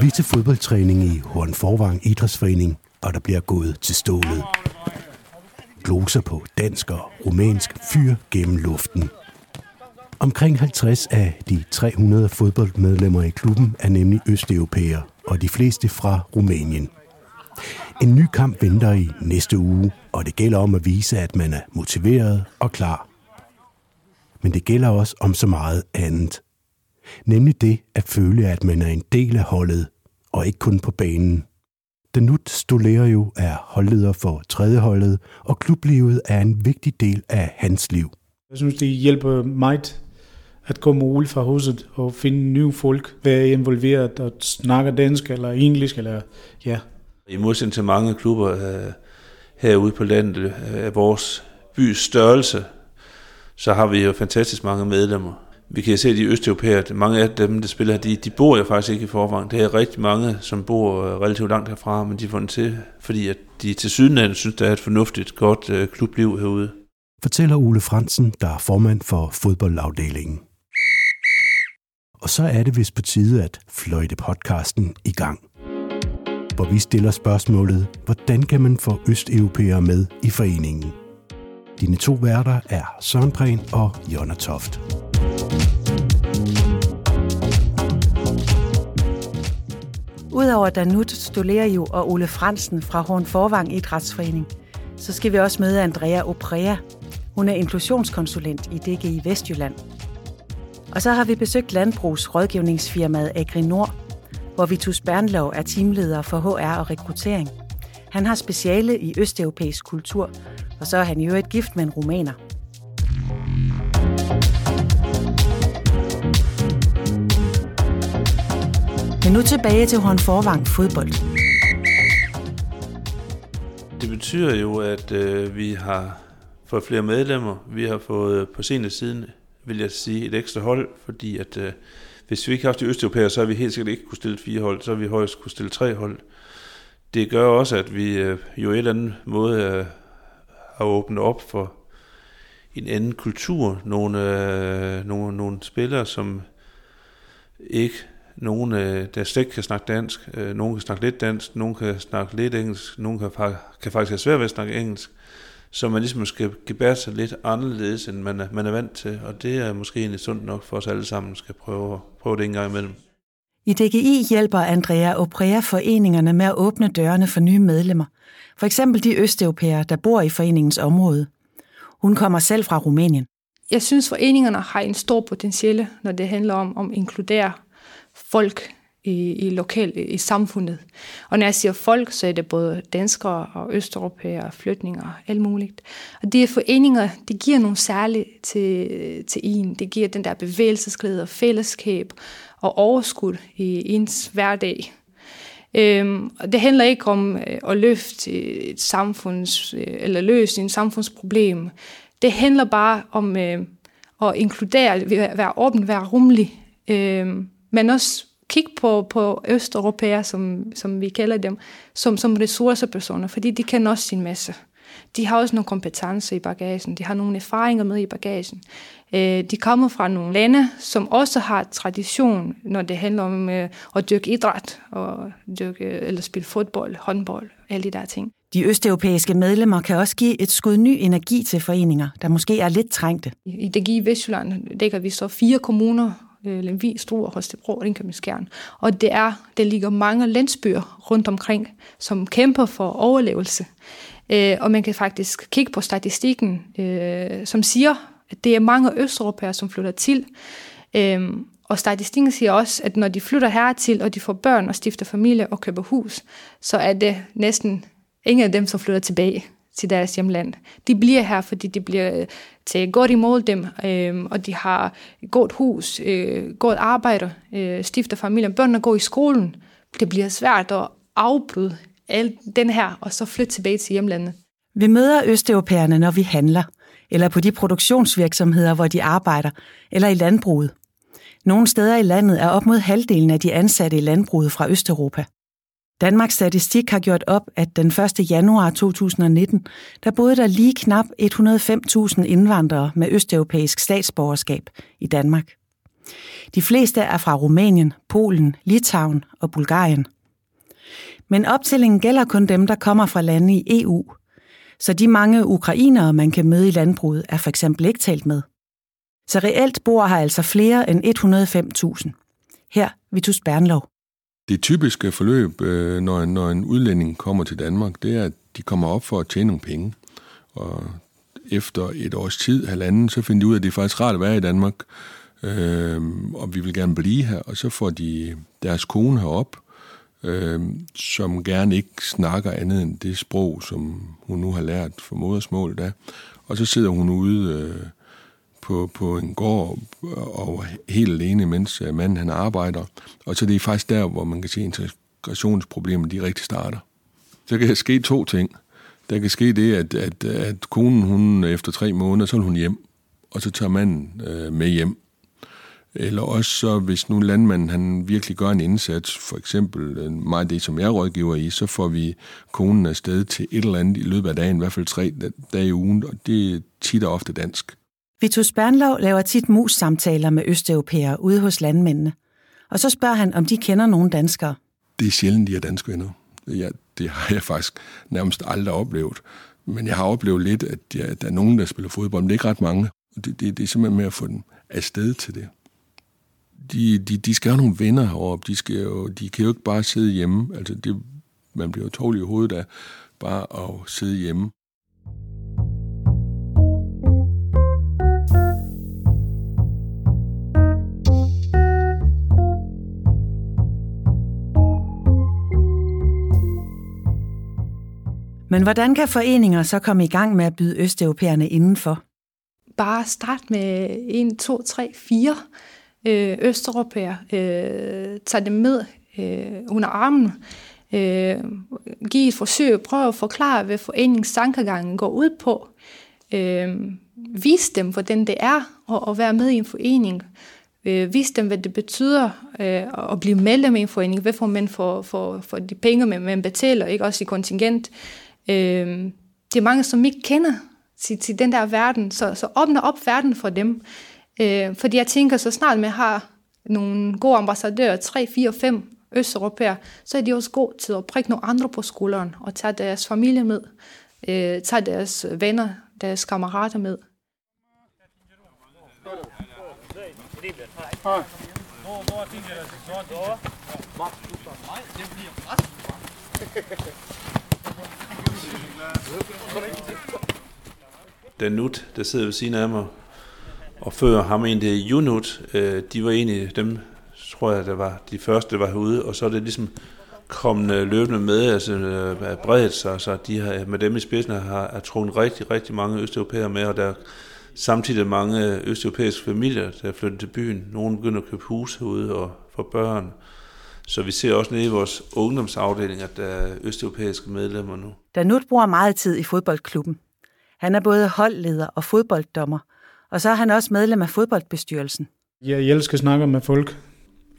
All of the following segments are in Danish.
Vi er til fodboldtræning i Horn Forvang Idrætsforening, og der bliver gået til stålet. Gloser på dansk og rumænsk fyr gennem luften. Omkring 50 af de 300 fodboldmedlemmer i klubben er nemlig østeuropæere, og de fleste fra Rumænien. En ny kamp venter i næste uge, og det gælder om at vise, at man er motiveret og klar. Men det gælder også om så meget andet. Nemlig det at føle, at man er en del af holdet, og ikke kun på banen. Danut jo er holdleder for tredje holdet, og klublivet er en vigtig del af hans liv. Jeg synes, det hjælper meget at komme ud fra huset og finde nye folk, være involveret og snakke dansk eller engelsk. Eller, ja. I modsætning til mange klubber øh, herude på landet øh, af vores bys størrelse, så har vi jo fantastisk mange medlemmer. Vi kan se, de østeuropæere, mange af dem, der spiller her, de, de bor jo faktisk ikke i forvejen. Det er rigtig mange, som bor øh, relativt langt herfra, men de får den til, fordi at de til sydenlandet synes, der er et fornuftigt, godt klubliv herude. Fortæller Ole Fransen, der er formand for fodboldafdelingen. Og så er det vist på tide at fløjte podcasten i gang. Hvor vi stiller spørgsmålet, hvordan kan man få østeuropæere med i foreningen? Dine to værter er Søren Prehn og Jonna Toft. Udover Danut Stolerio og Ole Fransen fra Horn Forvang Idrætsforening, så skal vi også møde Andrea Oprea. Hun er inklusionskonsulent i DGI Vestjylland. Og så har vi besøgt landbrugsrådgivningsfirmaet Agrinor, hvor Vitus Bernlov er teamleder for HR og rekruttering. Han har speciale i østeuropæisk kultur, og så er han jo et gift med en rumæner. Men nu tilbage til Horn Forvang fodbold. Det betyder jo, at øh, vi har fået flere medlemmer. Vi har fået på senere siden, vil jeg sige, et ekstra hold, fordi at øh, hvis vi ikke har haft de østeuropæere, så har vi helt sikkert ikke kunne stille fire hold, så har vi højst kunne stille tre hold. Det gør også, at vi øh, jo et eller andet måde øh, har åbnet op for en anden kultur. Nogle, øh, nogle, nogle spillere, som ikke nogen, øh, der slet ikke kan snakke dansk, øh, nogen kan snakke lidt dansk, nogen kan snakke lidt engelsk, nogen kan, kan faktisk have svært ved at snakke engelsk, så man ligesom skal gebære sig lidt anderledes, end man er, man er vant til, og det er måske egentlig sundt nok for os alle sammen, skal prøve, prøve det en gang imellem. I DGI hjælper Andrea Oprea foreningerne med at åbne dørene for nye medlemmer. For eksempel de østeuropæere, der bor i foreningens område. Hun kommer selv fra Rumænien. Jeg synes, foreningerne har en stor potentiale, når det handler om at inkludere folk i, i lokal, i samfundet. Og når jeg siger folk, så er det både danskere og østeuropæere, flytninger og alt muligt. Og de foreninger, det giver nogle særligt til, til en. Det giver den der bevægelsesglæde og fællesskab og overskud i ens hverdag. Øhm, og det handler ikke om øh, at løfte et samfunds, øh, eller løse en samfundsproblem. Det handler bare om øh, at inkludere, være åben, være rummelig, øh, men også kigge på, på østeuropæere, som, som vi kalder dem, som, som ressourcepersoner, fordi de kan også sin masse. De har også nogle kompetencer i bagagen, de har nogle erfaringer med i bagagen. Øh, de kommer fra nogle lande, som også har tradition, når det handler om øh, at dyrke idræt, og dyrke, eller spille fodbold, håndbold, alle de der ting. De østeuropæiske medlemmer kan også give et skud ny energi til foreninger, der måske er lidt trængte. I DGI Vestjylland dækker vi så fire kommuner, øh, Lemvi, Struer, Holstebro og Ringkøbing Og det er, der ligger mange landsbyer rundt omkring, som kæmper for overlevelse. Øh, og man kan faktisk kigge på statistikken, øh, som siger, at det er mange østeuropæere, som flytter til. Øh, og statistikken siger også, at når de flytter hertil, og de får børn og stifter familie og køber hus, så er det næsten ingen af dem, som flytter tilbage til deres hjemland. De bliver her, fordi de bliver øh, taget godt imod dem, øh, og de har et godt hus, øh, godt arbejde, øh, stifter familien, børnene går i skolen. Det bliver svært at afbryde alt den her, og så flytte tilbage til hjemlandet. Vi møder østeuropæerne, når vi handler, eller på de produktionsvirksomheder, hvor de arbejder, eller i landbruget. Nogle steder i landet er op mod halvdelen af de ansatte i landbruget fra Østeuropa. Danmarks Statistik har gjort op, at den 1. januar 2019, der boede der lige knap 105.000 indvandrere med østeuropæisk statsborgerskab i Danmark. De fleste er fra Rumænien, Polen, Litauen og Bulgarien. Men optællingen gælder kun dem, der kommer fra lande i EU, så de mange ukrainere, man kan møde i landbruget, er for eksempel ikke talt med. Så reelt bor her altså flere end 105.000. Her Vitus Bernlov. Det typiske forløb, øh, når en, når en udlænding kommer til Danmark, det er, at de kommer op for at tjene nogle penge. Og efter et års tid, halvanden, så finder de ud af, at det er faktisk rart at være i Danmark, øh, og vi vil gerne blive her, og så får de deres kone herop, øh, som gerne ikke snakker andet end det sprog, som hun nu har lært for modersmål da. Og så sidder hun ude øh, på, på en gård og helt alene, mens øh, manden han arbejder. Og så det er faktisk der, hvor man kan se integrationsproblemer, de rigtig starter. Så kan der ske to ting. Der kan ske det, at, at, at konen, hun efter tre måneder, så vil hun hjem, og så tager manden øh, med hjem. Eller også så, hvis nu landmanden han virkelig gør en indsats, for eksempel øh, mig det, som jeg rådgiver i, så får vi konen afsted til et eller andet i løbet af dagen, i hvert fald tre dage i ugen, og det er tit og ofte dansk. Vitus Bernlov laver tit mus-samtaler med østeuropæere ude hos landmændene. Og så spørger han, om de kender nogen danskere. Det er sjældent, de er danske venner. Ja, det har jeg faktisk nærmest aldrig oplevet. Men jeg har oplevet lidt, at ja, der er nogen, der spiller fodbold, men det er ikke ret mange. Det, det, det er simpelthen med at få dem afsted til det. De, de, de skal have nogle venner heroppe. De, skal jo, de kan jo ikke bare sidde hjemme. Altså det, man bliver jo tårlig i hovedet af bare at sidde hjemme. Men hvordan kan foreninger så komme i gang med at byde østeuropæerne indenfor? Bare start med 1, 2, 3, 4 østeuropæer. Øh, tag dem med øh, under armen. Øh, giv et forsøg. Prøv at forklare, hvad foreningstankegangen går ud på. Øh, vis dem, hvordan det er at, at være med i en forening. Øh, vis dem, hvad det betyder øh, at blive medlem i en forening. Hvad får man for, for, for de penge, man betaler, ikke også i kontingent. Øh, det er mange, som ikke kender til, til den der verden, så, så åbner op verden for dem. Øh, fordi jeg tænker, så snart man har nogle gode ambassadører, 3, 4, 5 østeuropæer, så er de også gode til at prikke nogle andre på skulderen og tage deres familie med, øh, tage deres venner, deres kammerater med. Danut, der sidder ved siden af mig, og før ham egentlig Junut, øh, de var egentlig dem, tror jeg, der var de første, der var herude, og så er det ligesom kommet øh, løbende med, altså øh, er bredt sig, så de har, øh, med dem i spidsen har, har trukket rigtig, rigtig mange østeuropæere med, og der er samtidig mange østeuropæiske familier, der er flyttet til byen. Nogle begynder at købe hus herude og få børn. Så vi ser også nede i vores ungdomsafdeling, at der er østeuropæiske medlemmer nu. Danut bruger meget tid i fodboldklubben. Han er både holdleder og fodbolddommer, og så er han også medlem af fodboldbestyrelsen. Jeg elsker at snakke med folk.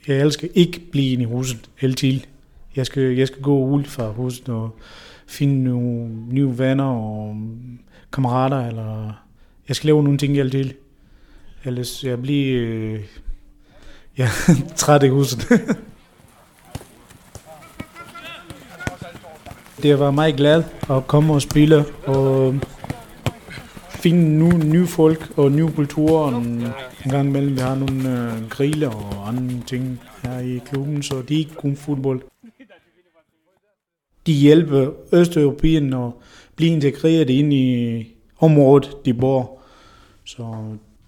Jeg elsker ikke blive i huset hele tiden. Jeg skal, jeg skal gå ud fra huset og finde nogle nye venner og kammerater, eller jeg skal lave nogle ting hele tiden. Ellers jeg bliver øh, ja, træt i huset. det var meget glad at komme og spille og øh, finde nye, nye folk og nye kulturer. En, gang imellem vi har nogle øh, griller og andre ting her i klubben, så det er ikke kun fodbold. De hjælper østeuropæerne at blive integreret ind i området, de bor. Så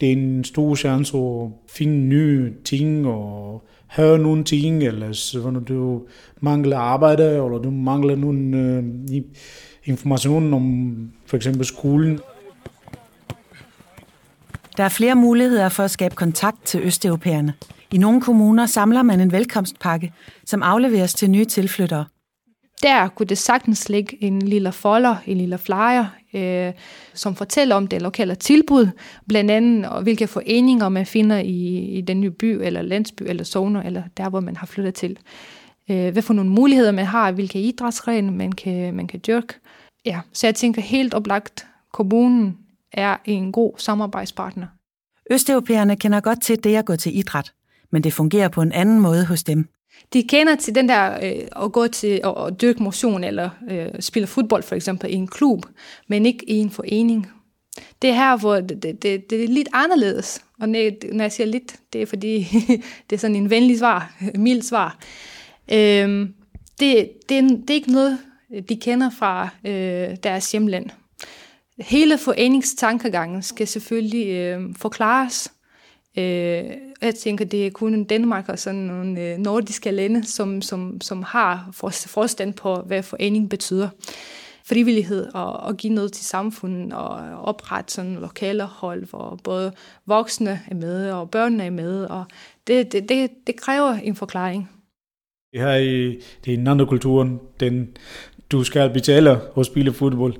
det er en stor chance at finde nye ting og høre nogle ting, eller når du mangler arbejde, eller du mangler nogle øh, information om for eksempel skolen. Der er flere muligheder for at skabe kontakt til østeuropæerne. I nogle kommuner samler man en velkomstpakke, som afleveres til nye tilflyttere. Der kunne det sagtens ligge en lille folder, en lille flyer, øh, som fortæller om det lokale tilbud, blandt andet og hvilke foreninger man finder i, i den nye by, eller landsby, eller zone, eller der, hvor man har flyttet til. øh, hvad for nogle muligheder man har, hvilke idrætsgrene man kan, man kan dyrke. Ja, så jeg tænker helt oplagt, kommunen er en god samarbejdspartner. Østeuropæerne kender godt til det at gå til idræt, men det fungerer på en anden måde hos dem. De kender til den der øh, at gå til at, at dyrke motion eller øh, spille fodbold for eksempel i en klub, men ikke i en forening. Det er her, hvor det, det, det, det er lidt anderledes. Og når jeg siger lidt, det er fordi, det er sådan en venlig svar, mild svar. Øhm, det, det, det er ikke noget, de kender fra øh, deres hjemland. Hele foreningstankegangen skal selvfølgelig øh, forklares. Øh, jeg tænker, det er kun Danmark og sådan nogle øh, nordiske lande, som, som, som har forstand på, hvad forening betyder. Frivillighed og, og give noget til samfundet og oprette sådan lokale hold, hvor både voksne er med og børnene er med. Og det, det, det, det kræver en forklaring. Det Her i, det er en anden kultur, den du skal betale og spille fodbold.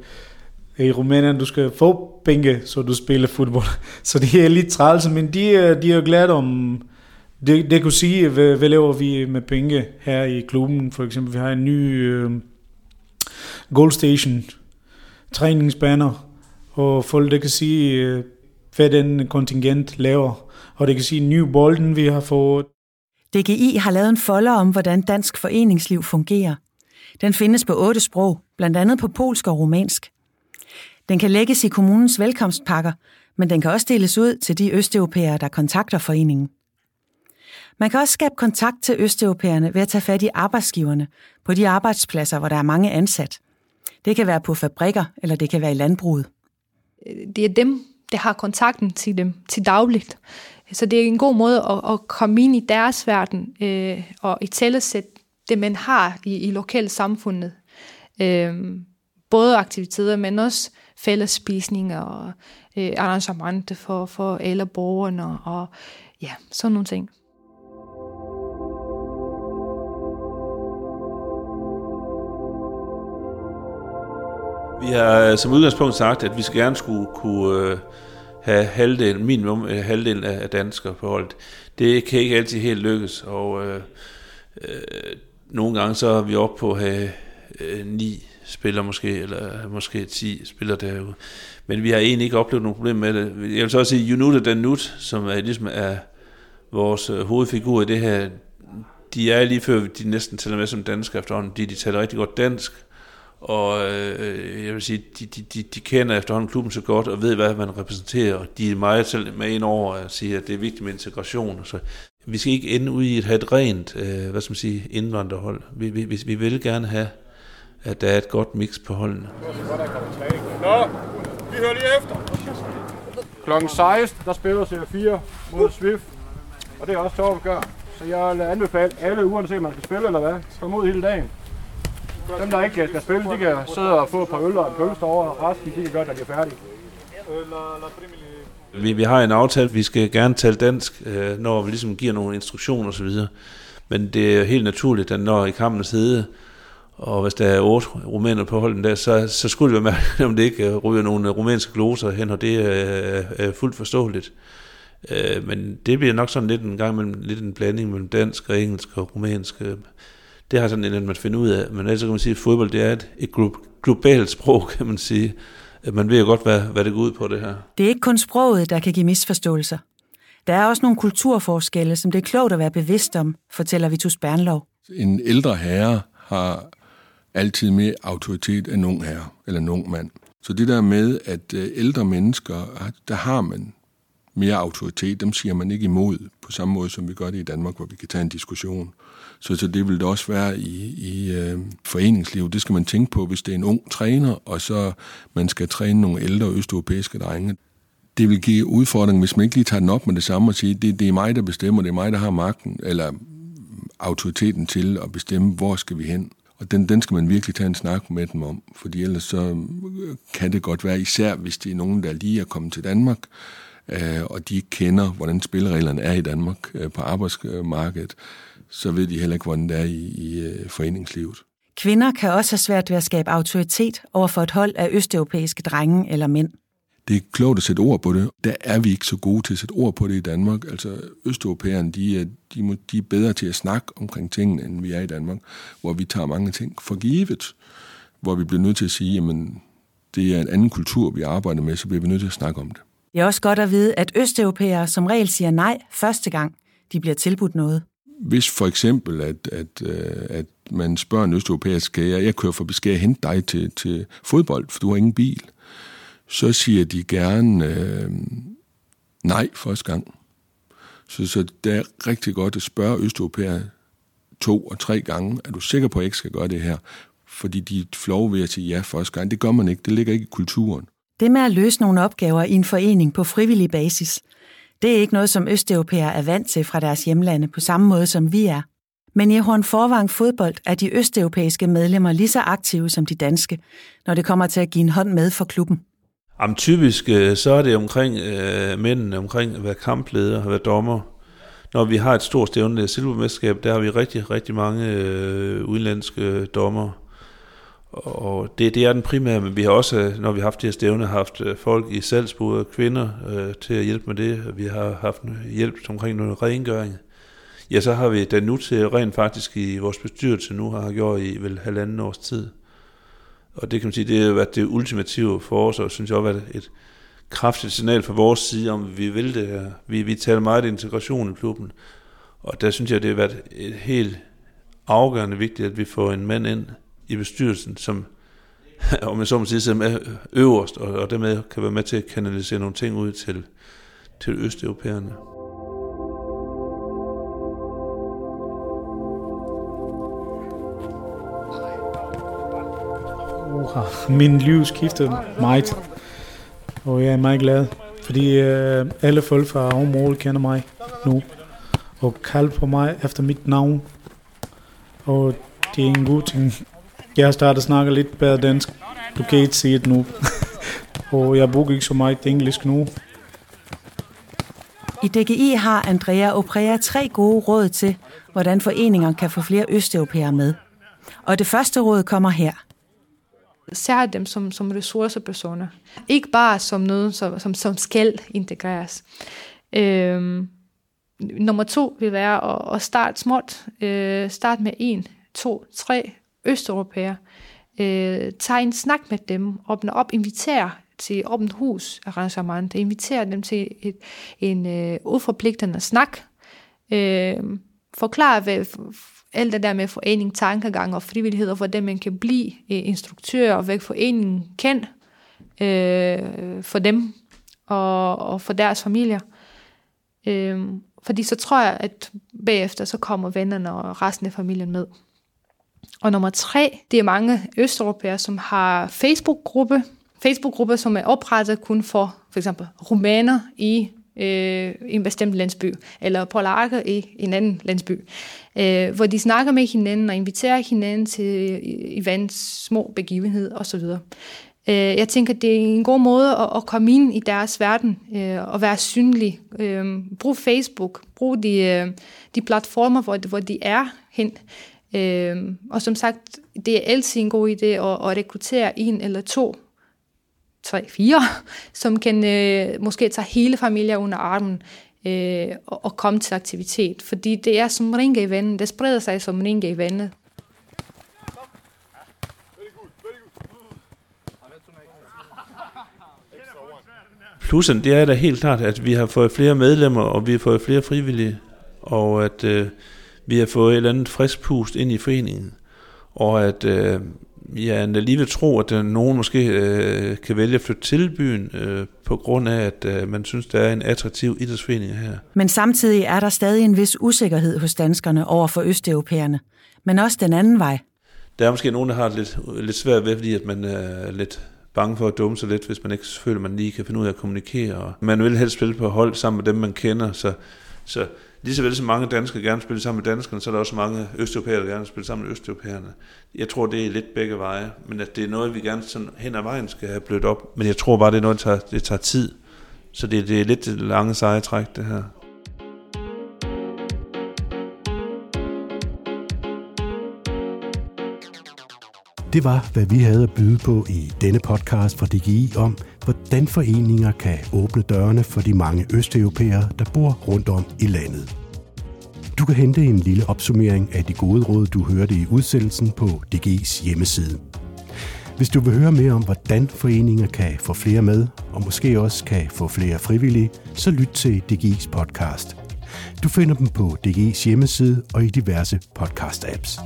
Øh, I Rumænien, du skal få penge, så du spiller fodbold. Så det er lidt træls, men de, øh, de er glade om, det, det kunne sige, hvad, hvad laver vi med penge her i klubben. For eksempel, vi har en ny øh, goal station, træningsbaner, og folk der kan sige, uh, hvad den kontingent laver. Og det kan sige, ny bolden vi har fået. DGI har lavet en folder om, hvordan dansk foreningsliv fungerer. Den findes på otte sprog, blandt andet på polsk og romansk. Den kan lægges i kommunens velkomstpakker, men den kan også deles ud til de østeuropæere, der kontakter foreningen. Man kan også skabe kontakt til østeuropæerne ved at tage fat i arbejdsgiverne på de arbejdspladser, hvor der er mange ansat. Det kan være på fabrikker, eller det kan være i landbruget. Øh, det er dem, der har kontakten til dem til dagligt. Så det er en god måde at, at komme ind i deres verden øh, og i tællesæt det, man har i, i lokalsamfundet. Øh, både aktiviteter, men også fællesspisninger og øh, arrangementer for, for alle borgerne og ja, sådan nogle ting. Vi har øh, som udgangspunkt sagt, at vi skal gerne skulle kunne øh, have halvdelen, minimum øh, halvdelen af danskere på holdet. Det kan ikke altid helt lykkes, og øh, øh, nogle gange så er vi oppe på at have øh, ni spiller måske, eller måske 10 spiller derude. Men vi har egentlig ikke oplevet nogen problem med det. Jeg vil så også sige, Junuta Danut, som er, ligesom er vores øh, hovedfigur i det her, de er lige før, de næsten tæller med som danske efterhånden, de, de taler rigtig godt dansk, og øh, jeg vil sige, de, de, de, de kender efterhånden klubben så godt, og ved, hvad man repræsenterer, og de er meget selv med ind over at sige, at det er vigtigt med integration. Så vi skal ikke ende ud i at have et rent, øh, hvad skal man sige, indvandrerhold. Vi, vi, vi vil gerne have at der er et godt mix på holdene. Nå, vi hører lige efter. Klokken 16, der spiller CR4 mod Swift, og det er også Torben gør. Så jeg vil anbefale alle, uanset om man skal spille eller hvad, komme ud hele dagen. Dem, der ikke skal spille, de kan sidde og få et par øl og en pølse over, og resten de kan gøre, når de er færdige. Vi, vi har en aftale, vi skal gerne tale dansk, øh, når vi ligesom giver nogle instruktioner osv. Men det er helt naturligt, at når i kampens hede, og hvis der er otte rumæner på holden der, så, så skulle det være mærkeligt, om det ikke ryger nogle rumænske gloser hen, og det er, er fuldt forståeligt. Øh, men det bliver nok sådan lidt en gang mellem lidt en blanding mellem dansk og engelsk og rumænsk. Det har sådan en, man finder ud af. Men ellers kan man sige, at fodbold det er et, et globalt sprog, kan man sige. Man ved jo godt, hvad, hvad det går ud på det her. Det er ikke kun sproget, der kan give misforståelser. Der er også nogle kulturforskelle, som det er klogt at være bevidst om, fortæller Vitus Bernlov. En ældre herre har altid mere autoritet end en ung herre eller en ung mand. Så det der med, at øh, ældre mennesker, der har man mere autoritet, dem siger man ikke imod på samme måde, som vi gør det i Danmark, hvor vi kan tage en diskussion. Så, så det vil det også være i, i øh, foreningslivet. Det skal man tænke på, hvis det er en ung træner, og så man skal træne nogle ældre østeuropæiske drenge. Det vil give udfordring, hvis man ikke lige tager den op med det samme og siger, det, det er mig, der bestemmer, det er mig, der har magten, eller autoriteten til at bestemme, hvor skal vi hen. Og den, den skal man virkelig tage en snak med dem om, fordi ellers så øh, kan det godt være, især hvis det er nogen, der lige er kommet til Danmark, øh, og de ikke kender, hvordan spillereglerne er i Danmark øh, på arbejdsmarkedet, så ved de heller ikke, hvordan det er i, i øh, foreningslivet. Kvinder kan også have svært ved at skabe autoritet over for et hold af østeuropæiske drenge eller mænd det er klogt at sætte ord på det. Der er vi ikke så gode til at sætte ord på det i Danmark. Altså, Østeuropæerne, de er, de, må, de er bedre til at snakke omkring tingene, end vi er i Danmark, hvor vi tager mange ting for givet, hvor vi bliver nødt til at sige, jamen, det er en anden kultur, vi arbejder med, så bliver vi nødt til at snakke om det. Det er også godt at vide, at østeuropæere som regel siger nej første gang, de bliver tilbudt noget. Hvis for eksempel, at, at, øh, at man spørger en østeuropæer, skal jeg, jeg kører for, skal jeg hente dig til, til fodbold, for du har ingen bil, så siger de gerne øh, nej første gang. Så, så det er rigtig godt at spørge østeuropæer to og tre gange, er du sikker på, at jeg ikke skal gøre det her? Fordi de er flove ved at sige ja første gang. Det gør man ikke. Det ligger ikke i kulturen. Det med at løse nogle opgaver i en forening på frivillig basis, det er ikke noget, som østeuropæere er vant til fra deres hjemlande på samme måde, som vi er. Men i Horn Forvang Fodbold er de østeuropæiske medlemmer lige så aktive som de danske, når det kommer til at give en hånd med for klubben. Jamen, typisk øh, så er det omkring øh, mændene, omkring at være kampleder, at være dommer. Når vi har et stort stævne, silvermesterskab, der har vi rigtig, rigtig mange øh, udenlandske dommer. Og det, det er den primære, men vi har også, når vi har haft de her stævne, haft øh, folk i Salzburg, kvinder, øh, til at hjælpe med det. Vi har haft hjælp omkring noget rengøring. Ja, så har vi den nu til rent faktisk i vores bestyrelse nu har gjort i vel halvanden års tid. Og det kan man sige, det har været det ultimative for os, og synes jeg også været et kraftigt signal fra vores side om, at vi vil det her. Vi, vi taler meget integration i klubben, og der synes jeg, det har været et helt afgørende vigtigt, at vi får en mand ind i bestyrelsen, som om jeg så må sige, som er øverst, og, og dermed kan være med til at kanalisere nogle ting ud til, til østeuropæerne. Uh, min liv skiftede meget, og jeg er meget glad, fordi uh, alle folk fra området kender mig nu, og kalder på mig efter mit navn, og det er en god ting. Jeg har startet at snakke lidt bedre dansk, du kan ikke se det nu, og jeg bruger ikke så meget engelsk nu. I DGI har Andrea Oprea tre gode råd til, hvordan foreninger kan få flere østeuropæere med. Og det første råd kommer her – ser dem som, som ressourcepersoner. Ikke bare som noget, som, som, som skal integreres. Øhm, nummer to vil være at, at starte småt. Øh, start med en, to, tre østeuropæer. Øh, tag en snak med dem, åbne op, inviter til åbent hus arrangement, inviter dem til et, en øh, uforpligtende snak, øh, forklar, hvad, alt det der med forening, tankegang og frivillighed, og hvordan man kan blive øh, instruktør, og hvad foreningen kan øh, for dem og, og for deres familier. Øh, fordi så tror jeg, at bagefter så kommer vennerne og resten af familien med. Og nummer tre, det er mange østeuropæere, som har Facebook-gruppe. Facebook-grupper, som er oprettet kun for for eksempel rumæner i øh, i en bestemt landsby, eller polakker i en anden landsby, øh, hvor de snakker med hinanden og inviterer hinanden til events, små begivenheder osv. Øh, jeg tænker, det er en god måde at, at komme ind i deres verden øh, og være synlig. Øh, brug Facebook, brug de, øh, de platformer, hvor, hvor de er hen. Øh, og som sagt, det er altid en god idé at, at rekruttere en eller to tre, fire, som kan øh, måske tage hele familien under armen øh, og, og komme til aktivitet. Fordi det er som ringe i vandet. Det spreder sig som ringe i vandet. Plussen, det er da helt klart, at vi har fået flere medlemmer, og vi har fået flere frivillige, og at øh, vi har fået et eller andet frisk pust ind i foreningen, og at øh, ja, lige vil tro, at øh, nogen måske øh, kan vælge at flytte til byen øh, på grund af, at øh, man synes, der er en attraktiv idrætsforening her. Men samtidig er der stadig en vis usikkerhed hos danskerne over for østeuropæerne. Men også den anden vej. Der er måske nogen, der har det lidt, lidt svært ved, fordi at man er lidt bange for at dumme sig lidt, hvis man ikke føler, at man lige kan finde ud af at kommunikere. Og man vil helst spille på hold sammen med dem, man kender, så, så lige så vel som mange danskere gerne spille sammen med danskerne, så er der også mange østeuropæere, der gerne spille sammen med østeuropæerne. Jeg tror, det er lidt begge veje, men at det er noget, vi gerne sådan hen ad vejen skal have blødt op. Men jeg tror bare, det er noget, det tager, det tager tid. Så det, det er lidt lange seje træk, det her. Det var, hvad vi havde at byde på i denne podcast fra DGI om, hvordan foreninger kan åbne dørene for de mange østeuropæere, der bor rundt om i landet. Du kan hente en lille opsummering af de gode råd, du hørte i udsendelsen på DGI's hjemmeside. Hvis du vil høre mere om, hvordan foreninger kan få flere med, og måske også kan få flere frivillige, så lyt til DGI's podcast. Du finder dem på DGI's hjemmeside og i diverse podcast-apps.